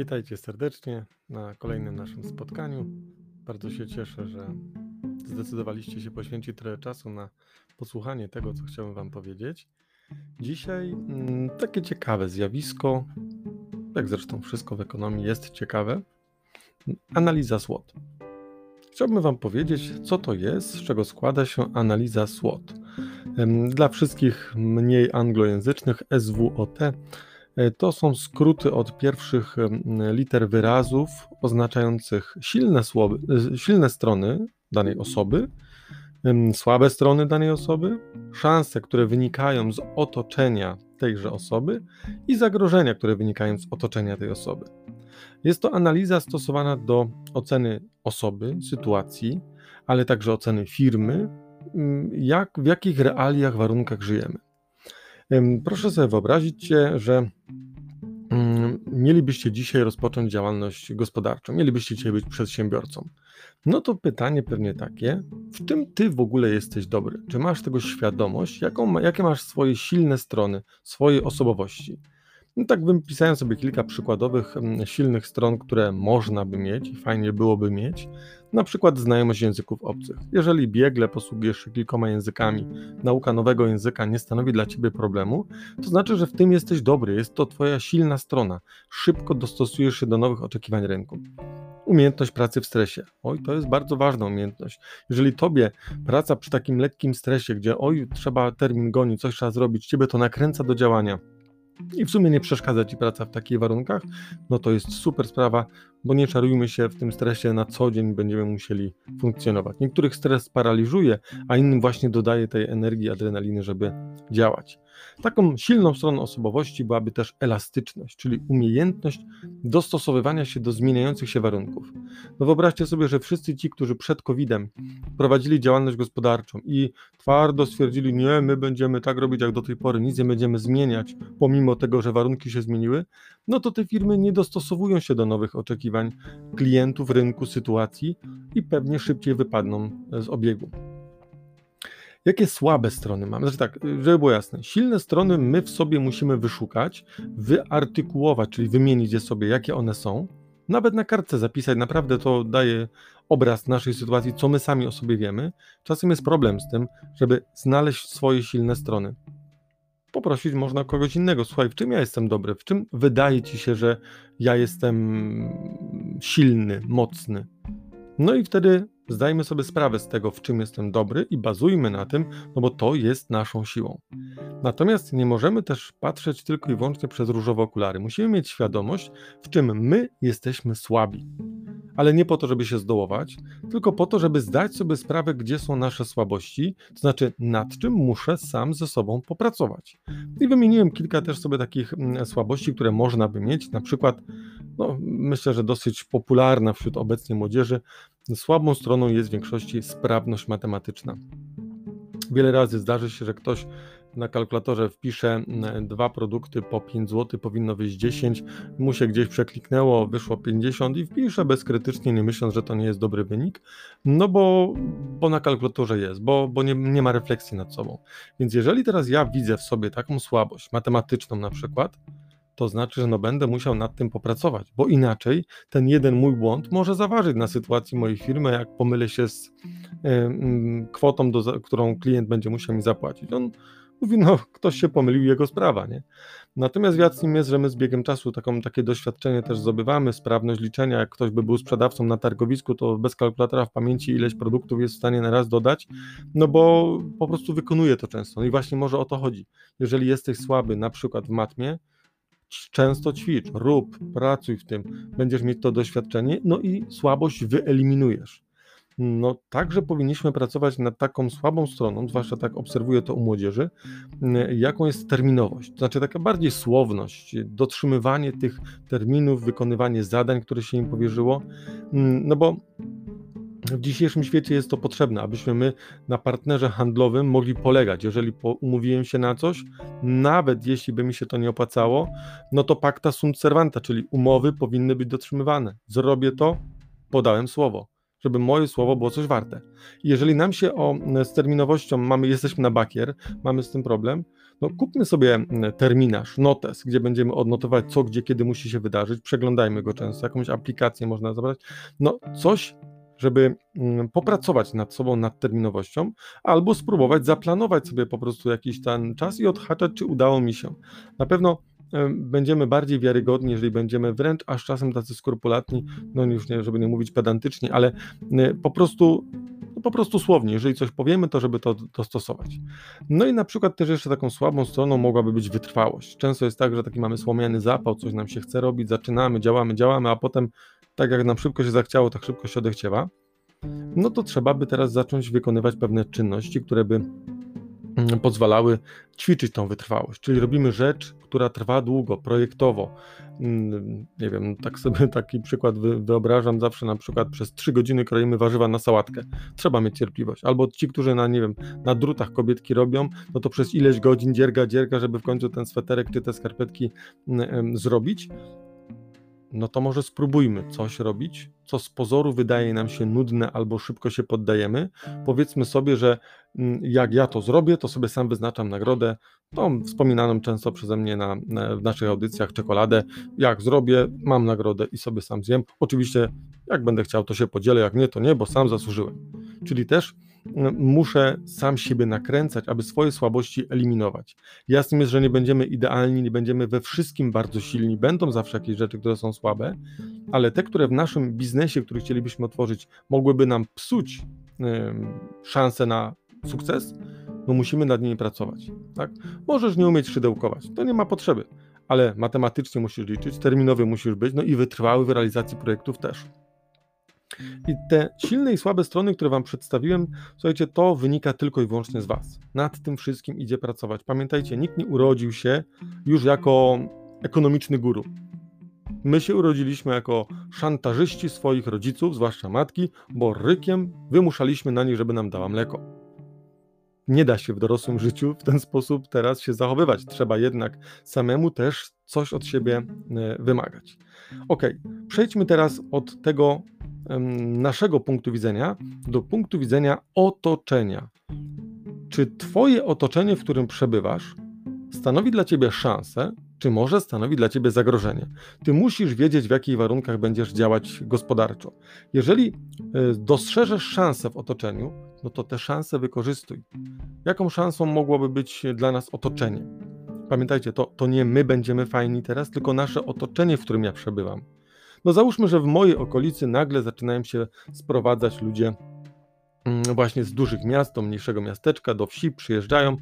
Witajcie serdecznie na kolejnym naszym spotkaniu. Bardzo się cieszę, że zdecydowaliście się poświęcić trochę czasu na posłuchanie tego, co chciałem Wam powiedzieć. Dzisiaj mm, takie ciekawe zjawisko, jak zresztą wszystko w ekonomii jest ciekawe, analiza SWOT. Chciałbym Wam powiedzieć, co to jest, z czego składa się analiza SWOT. Dla wszystkich mniej anglojęzycznych SWOT to są skróty od pierwszych liter wyrazów oznaczających silne, słowy, e, silne strony danej osoby, słabe strony danej osoby, szanse, które wynikają z otoczenia tejże osoby i zagrożenia, które wynikają z otoczenia tej osoby. Jest to analiza stosowana do oceny osoby, sytuacji, ale także oceny firmy, jak, w jakich realiach, warunkach żyjemy. Proszę sobie wyobrazić się, że mm, mielibyście dzisiaj rozpocząć działalność gospodarczą, mielibyście dzisiaj być przedsiębiorcą. No to pytanie pewnie takie, w czym ty w ogóle jesteś dobry? Czy masz tego świadomość? Jaką, jakie masz swoje silne strony, swojej osobowości? No tak wypisałem sobie kilka przykładowych mm, silnych stron, które można by mieć i fajnie byłoby mieć. Na przykład znajomość języków obcych. Jeżeli biegle posługujesz się kilkoma językami, nauka nowego języka nie stanowi dla ciebie problemu, to znaczy, że w tym jesteś dobry, jest to twoja silna strona. Szybko dostosujesz się do nowych oczekiwań rynku. Umiejętność pracy w stresie. Oj, to jest bardzo ważna umiejętność. Jeżeli tobie praca przy takim lekkim stresie, gdzie oj, trzeba termin gonić, coś trzeba zrobić, ciebie to nakręca do działania, i w sumie nie przeszkadza ci praca w takich warunkach, no to jest super sprawa, bo nie czarujmy się w tym stresie na co dzień będziemy musieli funkcjonować. Niektórych stres paraliżuje, a innym właśnie dodaje tej energii, adrenaliny, żeby działać. Taką silną stroną osobowości byłaby też elastyczność, czyli umiejętność dostosowywania się do zmieniających się warunków. No wyobraźcie sobie, że wszyscy ci, którzy przed COVID-em prowadzili działalność gospodarczą i twardo stwierdzili, nie, my będziemy tak robić jak do tej pory, nic nie będziemy zmieniać, pomimo tego, że warunki się zmieniły, no to te firmy nie dostosowują się do nowych oczekiwań klientów, rynku, sytuacji i pewnie szybciej wypadną z obiegu. Jakie słabe strony mamy? Znaczy tak, żeby było jasne, silne strony my w sobie musimy wyszukać, wyartykułować, czyli wymienić je sobie, jakie one są, nawet na kartce zapisać, naprawdę to daje obraz naszej sytuacji, co my sami o sobie wiemy. Czasem jest problem z tym, żeby znaleźć swoje silne strony. Poprosić można kogoś innego, słuchaj, w czym ja jestem dobry, w czym wydaje ci się, że ja jestem silny, mocny. No i wtedy Zdajmy sobie sprawę z tego, w czym jestem dobry i bazujmy na tym, no bo to jest naszą siłą. Natomiast nie możemy też patrzeć tylko i wyłącznie przez różowe okulary. Musimy mieć świadomość, w czym my jesteśmy słabi. Ale nie po to, żeby się zdołować, tylko po to, żeby zdać sobie sprawę, gdzie są nasze słabości, to znaczy nad czym muszę sam ze sobą popracować. I wymieniłem kilka też sobie takich mm, słabości, które można by mieć, na przykład no, myślę, że dosyć popularna wśród obecnej młodzieży. Słabą stroną jest w większości sprawność matematyczna. Wiele razy zdarzy się, że ktoś na kalkulatorze wpisze mm, dwa produkty po 5 zł, powinno wyjść 10, mu się gdzieś przekliknęło, wyszło 50 i wpisze bezkrytycznie, nie myśląc, że to nie jest dobry wynik, no bo, bo na kalkulatorze jest, bo, bo nie, nie ma refleksji nad sobą. Więc jeżeli teraz ja widzę w sobie taką słabość matematyczną na przykład, to znaczy, że no będę musiał nad tym popracować, bo inaczej ten jeden mój błąd może zaważyć na sytuacji mojej firmy, jak pomylę się z y, y, kwotą, do, którą klient będzie musiał mi zapłacić. On mówi, no ktoś się pomylił, jego sprawa, nie? Natomiast wiatr nim jest, że my z biegiem czasu taką, takie doświadczenie też zdobywamy, sprawność liczenia, jak ktoś by był sprzedawcą na targowisku, to bez kalkulatora w pamięci ileś produktów jest w stanie na raz dodać, no bo po prostu wykonuje to często. No i właśnie może o to chodzi. Jeżeli jesteś słaby na przykład w matmie, często ćwicz, rób, pracuj w tym, będziesz mieć to doświadczenie, no i słabość wyeliminujesz. No, także powinniśmy pracować nad taką słabą stroną, zwłaszcza tak obserwuję to u młodzieży, jaką jest terminowość. To znaczy taka bardziej słowność, dotrzymywanie tych terminów, wykonywanie zadań, które się im powierzyło. No bo w dzisiejszym świecie jest to potrzebne, abyśmy my na partnerze handlowym mogli polegać. Jeżeli umówiłem się na coś, nawet jeśli by mi się to nie opłacało, no to pacta sunt servanta, czyli umowy powinny być dotrzymywane. Zrobię to, podałem słowo. Żeby moje słowo było coś warte. I jeżeli nam się o, z terminowością mamy, jesteśmy na bakier, mamy z tym problem, no kupmy sobie terminarz, notes, gdzie będziemy odnotować co, gdzie, kiedy musi się wydarzyć, przeglądajmy go często, jakąś aplikację można zabrać, no coś, żeby popracować nad sobą, nad terminowością, albo spróbować zaplanować sobie po prostu jakiś ten czas i odhaczać, czy udało mi się. Na pewno będziemy bardziej wiarygodni, jeżeli będziemy wręcz aż czasem tacy skrupulatni, no już nie, żeby nie mówić pedantycznie, ale po prostu no po prostu słownie, jeżeli coś powiemy, to żeby to dostosować. No i na przykład też jeszcze taką słabą stroną mogłaby być wytrwałość. Często jest tak, że taki mamy słomiany zapał, coś nam się chce robić, zaczynamy, działamy, działamy, a potem tak jak nam szybko się zachciało, tak szybko się odechciewa. No to trzeba by teraz zacząć wykonywać pewne czynności, które by pozwalały ćwiczyć tą wytrwałość. Czyli robimy rzecz, która trwa długo, projektowo. Mm, nie wiem, tak sobie taki przykład wyobrażam, zawsze na przykład przez 3 godziny kroimy warzywa na sałatkę. Trzeba mieć cierpliwość. Albo ci, którzy na, nie wiem, na drutach kobietki robią, no to przez ileś godzin dzierga, dzierga, żeby w końcu ten sweterek czy te skarpetki mm, zrobić no to może spróbujmy coś robić, co z pozoru wydaje nam się nudne albo szybko się poddajemy. Powiedzmy sobie, że mm, jak ja to zrobię, to sobie sam wyznaczam nagrodę, tą wspominaną często przeze mnie na, na, w naszych audycjach czekoladę. Jak zrobię, mam nagrodę i sobie sam zjem. Oczywiście, jak będę chciał, to się podzielę, jak nie, to nie, bo sam zasłużyłem. Czyli też muszę sam siebie nakręcać, aby swoje słabości eliminować. Jasnym jest, że nie będziemy idealni, nie będziemy we wszystkim bardzo silni, będą zawsze jakieś rzeczy, które są słabe, ale te, które w naszym biznesie, który chcielibyśmy otworzyć, mogłyby nam psuć szansę na sukces, no musimy nad nimi pracować. Tak? Możesz nie umieć szydełkować, to nie ma potrzeby, ale matematycznie musisz liczyć, terminowy musisz być, no i wytrwały w realizacji projektów też. I te silne i słabe strony, które Wam przedstawiłem, słuchajcie, to wynika tylko i wyłącznie z Was. Nad tym wszystkim idzie pracować. Pamiętajcie, nikt nie urodził się już jako ekonomiczny guru. My się urodziliśmy jako szantażyści swoich rodziców, zwłaszcza matki, bo rykiem wymuszaliśmy na nich, żeby nam dała mleko. Nie da się w dorosłym życiu w ten sposób teraz się zachowywać. Trzeba jednak samemu też coś od siebie e, wymagać. Ok, przejdźmy teraz od tego naszego punktu widzenia do punktu widzenia otoczenia. Czy Twoje otoczenie, w którym przebywasz, stanowi dla Ciebie szansę, czy może stanowi dla Ciebie zagrożenie? Ty musisz wiedzieć, w jakich warunkach będziesz działać gospodarczo. Jeżeli e, dostrzeżesz szansę w otoczeniu, no to te szanse wykorzystuj. Jaką szansą mogłoby być dla nas otoczenie? Pamiętajcie, to, to nie my będziemy fajni teraz, tylko nasze otoczenie, w którym ja przebywam. No załóżmy, że w mojej okolicy nagle zaczynają się sprowadzać ludzie mm, właśnie z dużych miast do mniejszego miasteczka, do wsi, przyjeżdżają,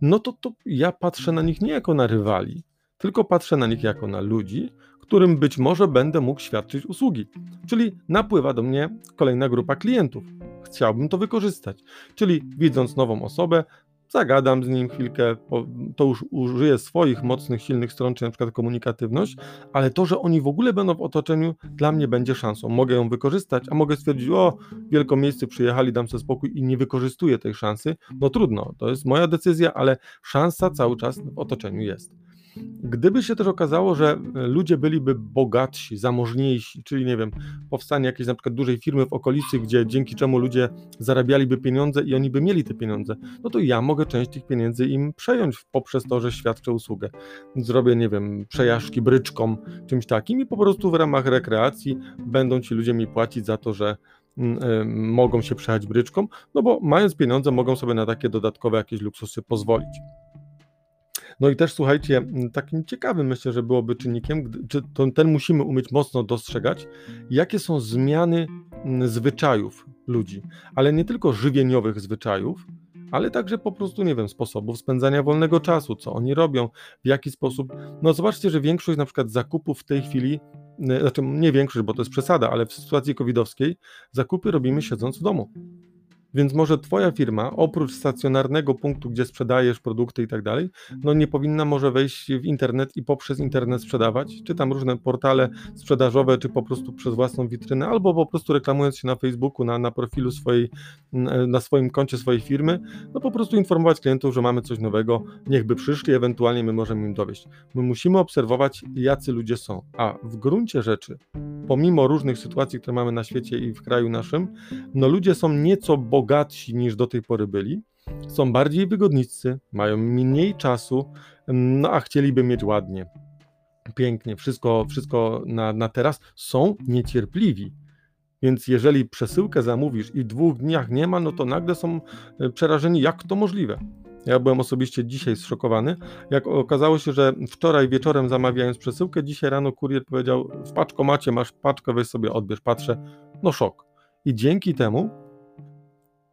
no to, to ja patrzę na nich nie jako na rywali, tylko patrzę na nich jako na ludzi, którym być może będę mógł świadczyć usługi. Czyli napływa do mnie kolejna grupa klientów. Chciałbym to wykorzystać. Czyli widząc nową osobę, zagadam z nim chwilkę, to już użyję swoich mocnych, silnych stron, czy na przykład komunikatywność, ale to, że oni w ogóle będą w otoczeniu, dla mnie będzie szansą. Mogę ją wykorzystać, a mogę stwierdzić, o, wielko miejsce przyjechali, dam sobie spokój i nie wykorzystuję tej szansy. No trudno, to jest moja decyzja, ale szansa cały czas w otoczeniu jest. Gdyby się też okazało, że e, ludzie byliby bogatsi, zamożniejsi, czyli nie wiem, powstanie jakiejś na przykład dużej firmy w okolicy, gdzie dzięki czemu ludzie zarabialiby pieniądze i oni by mieli te pieniądze, no to ja mogę część tych pieniędzy im przejąć poprzez to, że świadczę usługę. Zrobię, nie wiem, przejażdżki bryczką, czymś takim i po prostu w ramach rekreacji będą ci ludzie mi płacić za to, że mm, e, mogą się przejechać bryczką, no bo mając pieniądze mogą sobie na takie dodatkowe jakieś luksusy pozwolić. No i też słuchajcie, takim ciekawym myślę, że byłoby czynnikiem, czy ten musimy umieć mocno dostrzegać, jakie są zmiany zwyczajów ludzi, ale nie tylko żywieniowych zwyczajów, ale także po prostu, nie wiem, sposobów spędzania wolnego czasu, co oni robią, w jaki sposób. No zobaczcie, że większość na przykład zakupów w tej chwili, znaczy nie większość, bo to jest przesada, ale w sytuacji covidowskiej zakupy robimy siedząc w domu. Więc może Twoja firma, oprócz stacjonarnego punktu, gdzie sprzedajesz produkty i tak dalej, no nie powinna może wejść w internet i poprzez internet sprzedawać, czy tam różne portale sprzedażowe, czy po prostu przez własną witrynę, albo po prostu reklamując się na Facebooku, na, na profilu swojej, na swoim koncie swojej firmy, no po prostu informować klientów, że mamy coś nowego, niechby przyszli, ewentualnie my możemy im dowieść. My musimy obserwować, jacy ludzie są, a w gruncie rzeczy, pomimo różnych sytuacji, które mamy na świecie i w kraju naszym, no ludzie są nieco bogatsi niż do tej pory byli, są bardziej wygodnicy, mają mniej czasu, no a chcieliby mieć ładnie, pięknie, wszystko, wszystko na, na teraz, są niecierpliwi. Więc jeżeli przesyłkę zamówisz i dwóch dniach nie ma, no to nagle są e, przerażeni, jak to możliwe. Ja byłem osobiście dzisiaj zszokowany, jak okazało się, że wczoraj wieczorem zamawiając przesyłkę, dzisiaj rano kurier powiedział, w paczkomacie masz paczkę, weź sobie odbierz, patrzę, no szok. I dzięki temu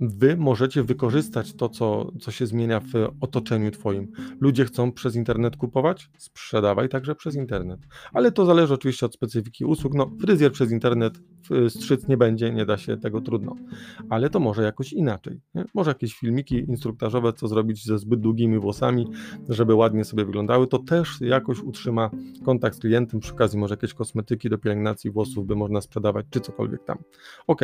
wy możecie wykorzystać to, co, co się zmienia w otoczeniu Twoim. Ludzie chcą przez internet kupować, sprzedawaj także przez internet. Ale to zależy oczywiście od specyfiki usług. No, fryzjer przez internet strzyc nie będzie, nie da się tego trudno. Ale to może jakoś inaczej. Nie? Może jakieś filmiki instruktażowe, co zrobić ze zbyt długimi włosami, żeby ładnie sobie wyglądały, to też jakoś utrzyma kontakt z klientem. Przy okazji może jakieś kosmetyki do pielęgnacji włosów by można sprzedawać, czy cokolwiek tam. Ok,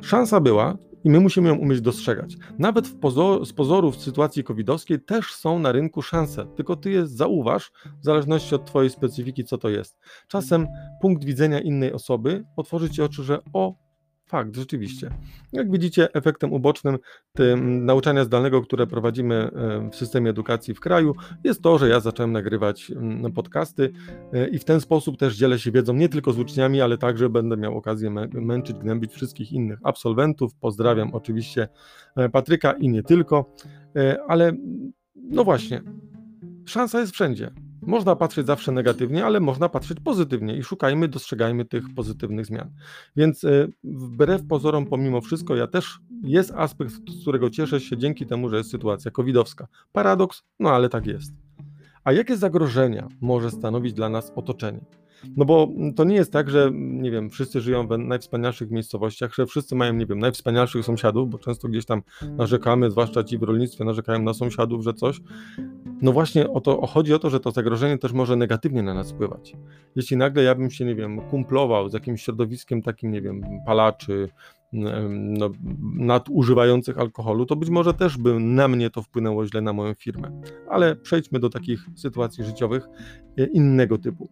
szansa była, i my musimy ją umieć dostrzegać. Nawet pozor, z pozorów sytuacji covidowskiej też są na rynku szanse, tylko ty je zauważ w zależności od twojej specyfiki, co to jest. Czasem punkt widzenia innej osoby otworzy ci oczy, że o, Fakt, rzeczywiście. Jak widzicie, efektem ubocznym tym nauczania zdalnego, które prowadzimy e, w systemie edukacji w kraju, jest to, że ja zacząłem nagrywać mm, podcasty e, i w ten sposób też dzielę się wiedzą nie tylko z uczniami, ale także będę miał okazję męczyć, gnębić wszystkich innych absolwentów. Pozdrawiam oczywiście e, Patryka i nie tylko, ale no właśnie, szansa jest wszędzie. Można patrzeć zawsze negatywnie, ale można patrzeć pozytywnie i szukajmy, dostrzegajmy tych pozytywnych zmian. Więc e, wbrew pozorom, pomimo wszystko, ja też jest aspekt, z którego cieszę się dzięki temu, że jest sytuacja covidowska. Paradoks, no ale tak jest. A jakie zagrożenia może stanowić dla nas otoczenie? No bo to nie jest tak, że nie wiem, wszyscy żyją w najwspanialszych miejscowościach, że wszyscy mają, nie wiem, najwspanialszych sąsiadów, bo często gdzieś tam narzekamy, zwłaszcza ci w rolnictwie narzekają na sąsiadów, że coś. No właśnie o to chodzi o to, że to zagrożenie też może negatywnie na nas wpływać. Jeśli nagle ja bym się, nie wiem, kumplował z jakimś środowiskiem takim, nie wiem, palaczy, no, nadużywających alkoholu, to być może też by na mnie to wpłynęło źle na moją firmę. Ale przejdźmy do takich sytuacji życiowych e, innego typu.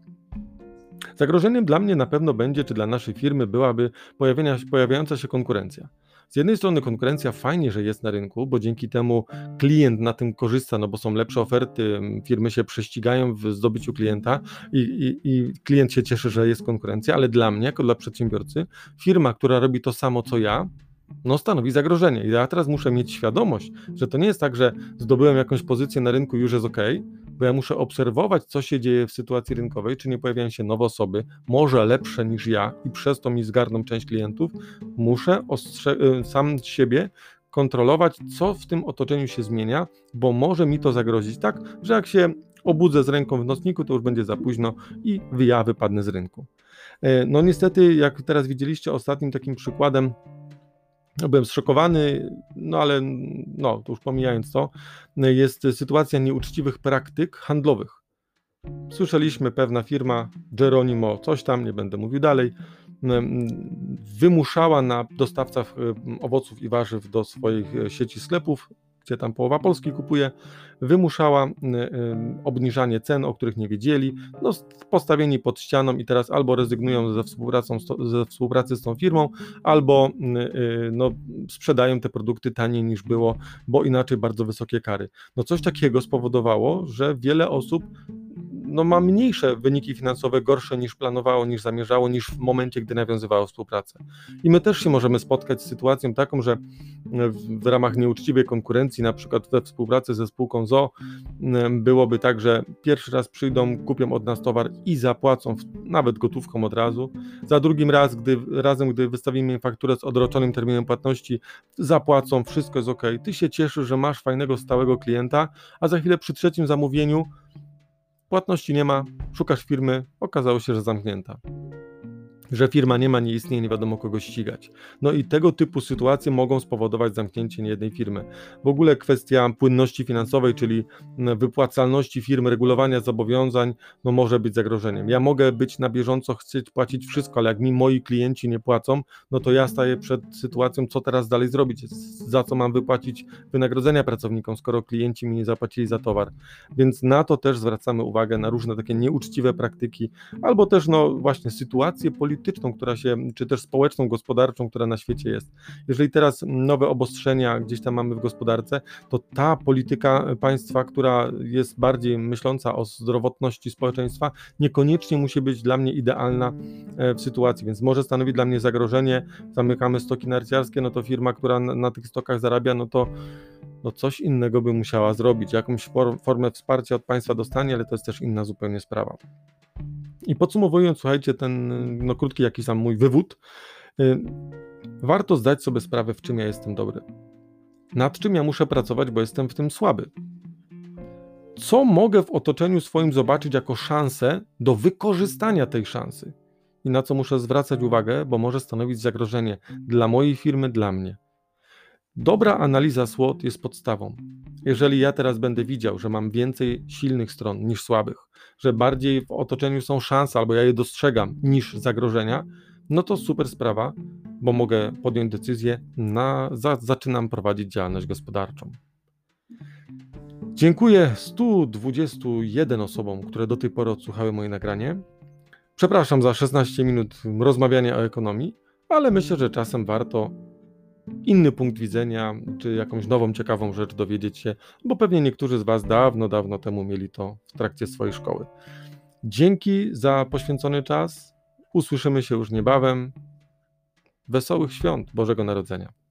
Zagrożeniem dla mnie na pewno będzie, czy dla naszej firmy byłaby pojawiająca się konkurencja. Z jednej strony konkurencja fajnie, że jest na rynku, bo dzięki temu klient na tym korzysta, no bo są lepsze oferty, firmy się prześcigają w zdobyciu klienta i, i, i klient się cieszy, że jest konkurencja, ale dla mnie, jako dla przedsiębiorcy, firma, która robi to samo co ja, no stanowi zagrożenie. I ja teraz muszę mieć świadomość, że to nie jest tak, że zdobyłem jakąś pozycję na rynku, już jest ok, bo ja muszę obserwować, co się dzieje w sytuacji rynkowej, czy nie pojawiają się nowe osoby, może lepsze niż ja i przez to mi zgarną część klientów. Muszę y, sam siebie kontrolować, co w tym otoczeniu się zmienia, bo może mi to zagrozić tak, że jak się obudzę z ręką w nocniku, to już będzie za późno i ja wypadnę z rynku. E, no niestety, jak teraz widzieliście, ostatnim takim przykładem byłem zszokowany, no ale no, to już pomijając to, jest sytuacja nieuczciwych praktyk handlowych. Słyszeliśmy, pewna firma, Geronimo, coś tam, nie będę mówił dalej, wymuszała na dostawcach owoców i warzyw do swoich sieci sklepów gdzie tam połowa Polski kupuje, wymuszała y, y, obniżanie cen, o których nie wiedzieli, no, postawieni pod ścianą i teraz albo rezygnują ze, współpracą, ze współpracy z tą firmą, albo y, no, sprzedają te produkty taniej niż było, bo inaczej bardzo wysokie kary. No coś takiego spowodowało, że wiele osób no, ma mniejsze wyniki finansowe, gorsze niż planowało, niż zamierzało, niż w momencie, gdy nawiązywało współpracę. I my też się możemy spotkać z sytuacją taką, że w, w ramach nieuczciwej konkurencji, na przykład we współpracy ze spółką ZO, byłoby tak, że pierwszy raz przyjdą, kupią od nas towar i zapłacą nawet gotówką od razu. Za drugim raz, gdy, razem, gdy wystawimy im fakturę z odroczonym terminem płatności, zapłacą, wszystko jest ok. Ty się cieszysz, że masz fajnego, stałego klienta, a za chwilę przy trzecim zamówieniu Płatności nie ma, szukasz firmy, okazało się, że zamknięta. Że firma nie ma, nie istnieje, nie wiadomo kogo ścigać. No i tego typu sytuacje mogą spowodować zamknięcie niejednej firmy. W ogóle kwestia płynności finansowej, czyli wypłacalności firmy, regulowania zobowiązań, no może być zagrożeniem. Ja mogę być na bieżąco, chcieć płacić wszystko, ale jak mi moi klienci nie płacą, no to ja staję przed sytuacją, co teraz dalej zrobić, za co mam wypłacić wynagrodzenia pracownikom, skoro klienci mi nie zapłacili za towar. Więc na to też zwracamy uwagę, na różne takie nieuczciwe praktyki, albo też no właśnie sytuacje polityczne, polityczną, która się, czy też społeczną, gospodarczą, która na świecie jest. Jeżeli teraz nowe obostrzenia gdzieś tam mamy w gospodarce, to ta polityka państwa, która jest bardziej myśląca o zdrowotności społeczeństwa, niekoniecznie musi być dla mnie idealna e, w sytuacji, więc może stanowić dla mnie zagrożenie. Zamykamy stoki narciarskie, no to firma, która na, na tych stokach zarabia, no to no coś innego by musiała zrobić, jakąś formę wsparcia od państwa dostanie, ale to jest też inna zupełnie sprawa. I podsumowując, słuchajcie, ten no, krótki jakiś tam mój wywód, y, warto zdać sobie sprawę, w czym ja jestem dobry. Nad czym ja muszę pracować, bo jestem w tym słaby. Co mogę w otoczeniu swoim zobaczyć jako szansę do wykorzystania tej szansy i na co muszę zwracać uwagę, bo może stanowić zagrożenie dla mojej firmy, dla mnie. Dobra analiza SWOT jest podstawą. Jeżeli ja teraz będę widział, że mam więcej silnych stron niż słabych, że bardziej w otoczeniu są szanse, albo ja je dostrzegam niż zagrożenia, no to super sprawa, bo mogę podjąć decyzję, na, za, zaczynam prowadzić działalność gospodarczą. Dziękuję 121 osobom, które do tej pory odsłuchały moje nagranie. Przepraszam za 16 minut rozmawiania o ekonomii, ale myślę, że czasem warto inny punkt widzenia, czy jakąś nową, ciekawą rzecz dowiedzieć się, bo pewnie niektórzy z Was dawno, dawno temu mieli to w trakcie swojej szkoły. Dzięki za poświęcony czas. Usłyszymy się już niebawem. Wesołych świąt Bożego Narodzenia.